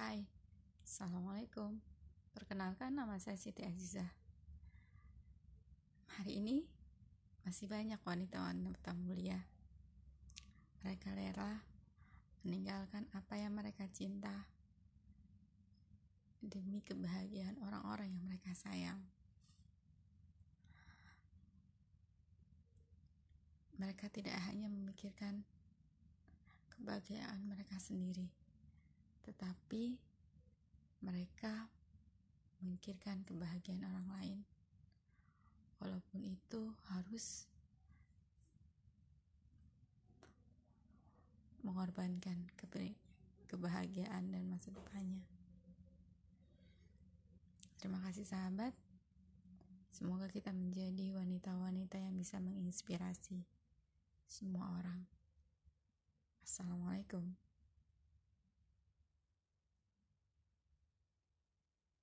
Hai, Assalamualaikum. Perkenalkan nama saya Siti Azizah Hari ini masih banyak wanita-wanita mulia. Mereka rela meninggalkan apa yang mereka cinta Demi kebahagiaan orang-orang yang mereka sayang. Mereka tidak hanya memikirkan kebahagiaan mereka sendiri tetapi mereka memikirkan kebahagiaan orang lain, walaupun itu harus mengorbankan kebahagiaan dan masa depannya. Terima kasih, sahabat. Semoga kita menjadi wanita-wanita yang bisa menginspirasi semua orang. Assalamualaikum.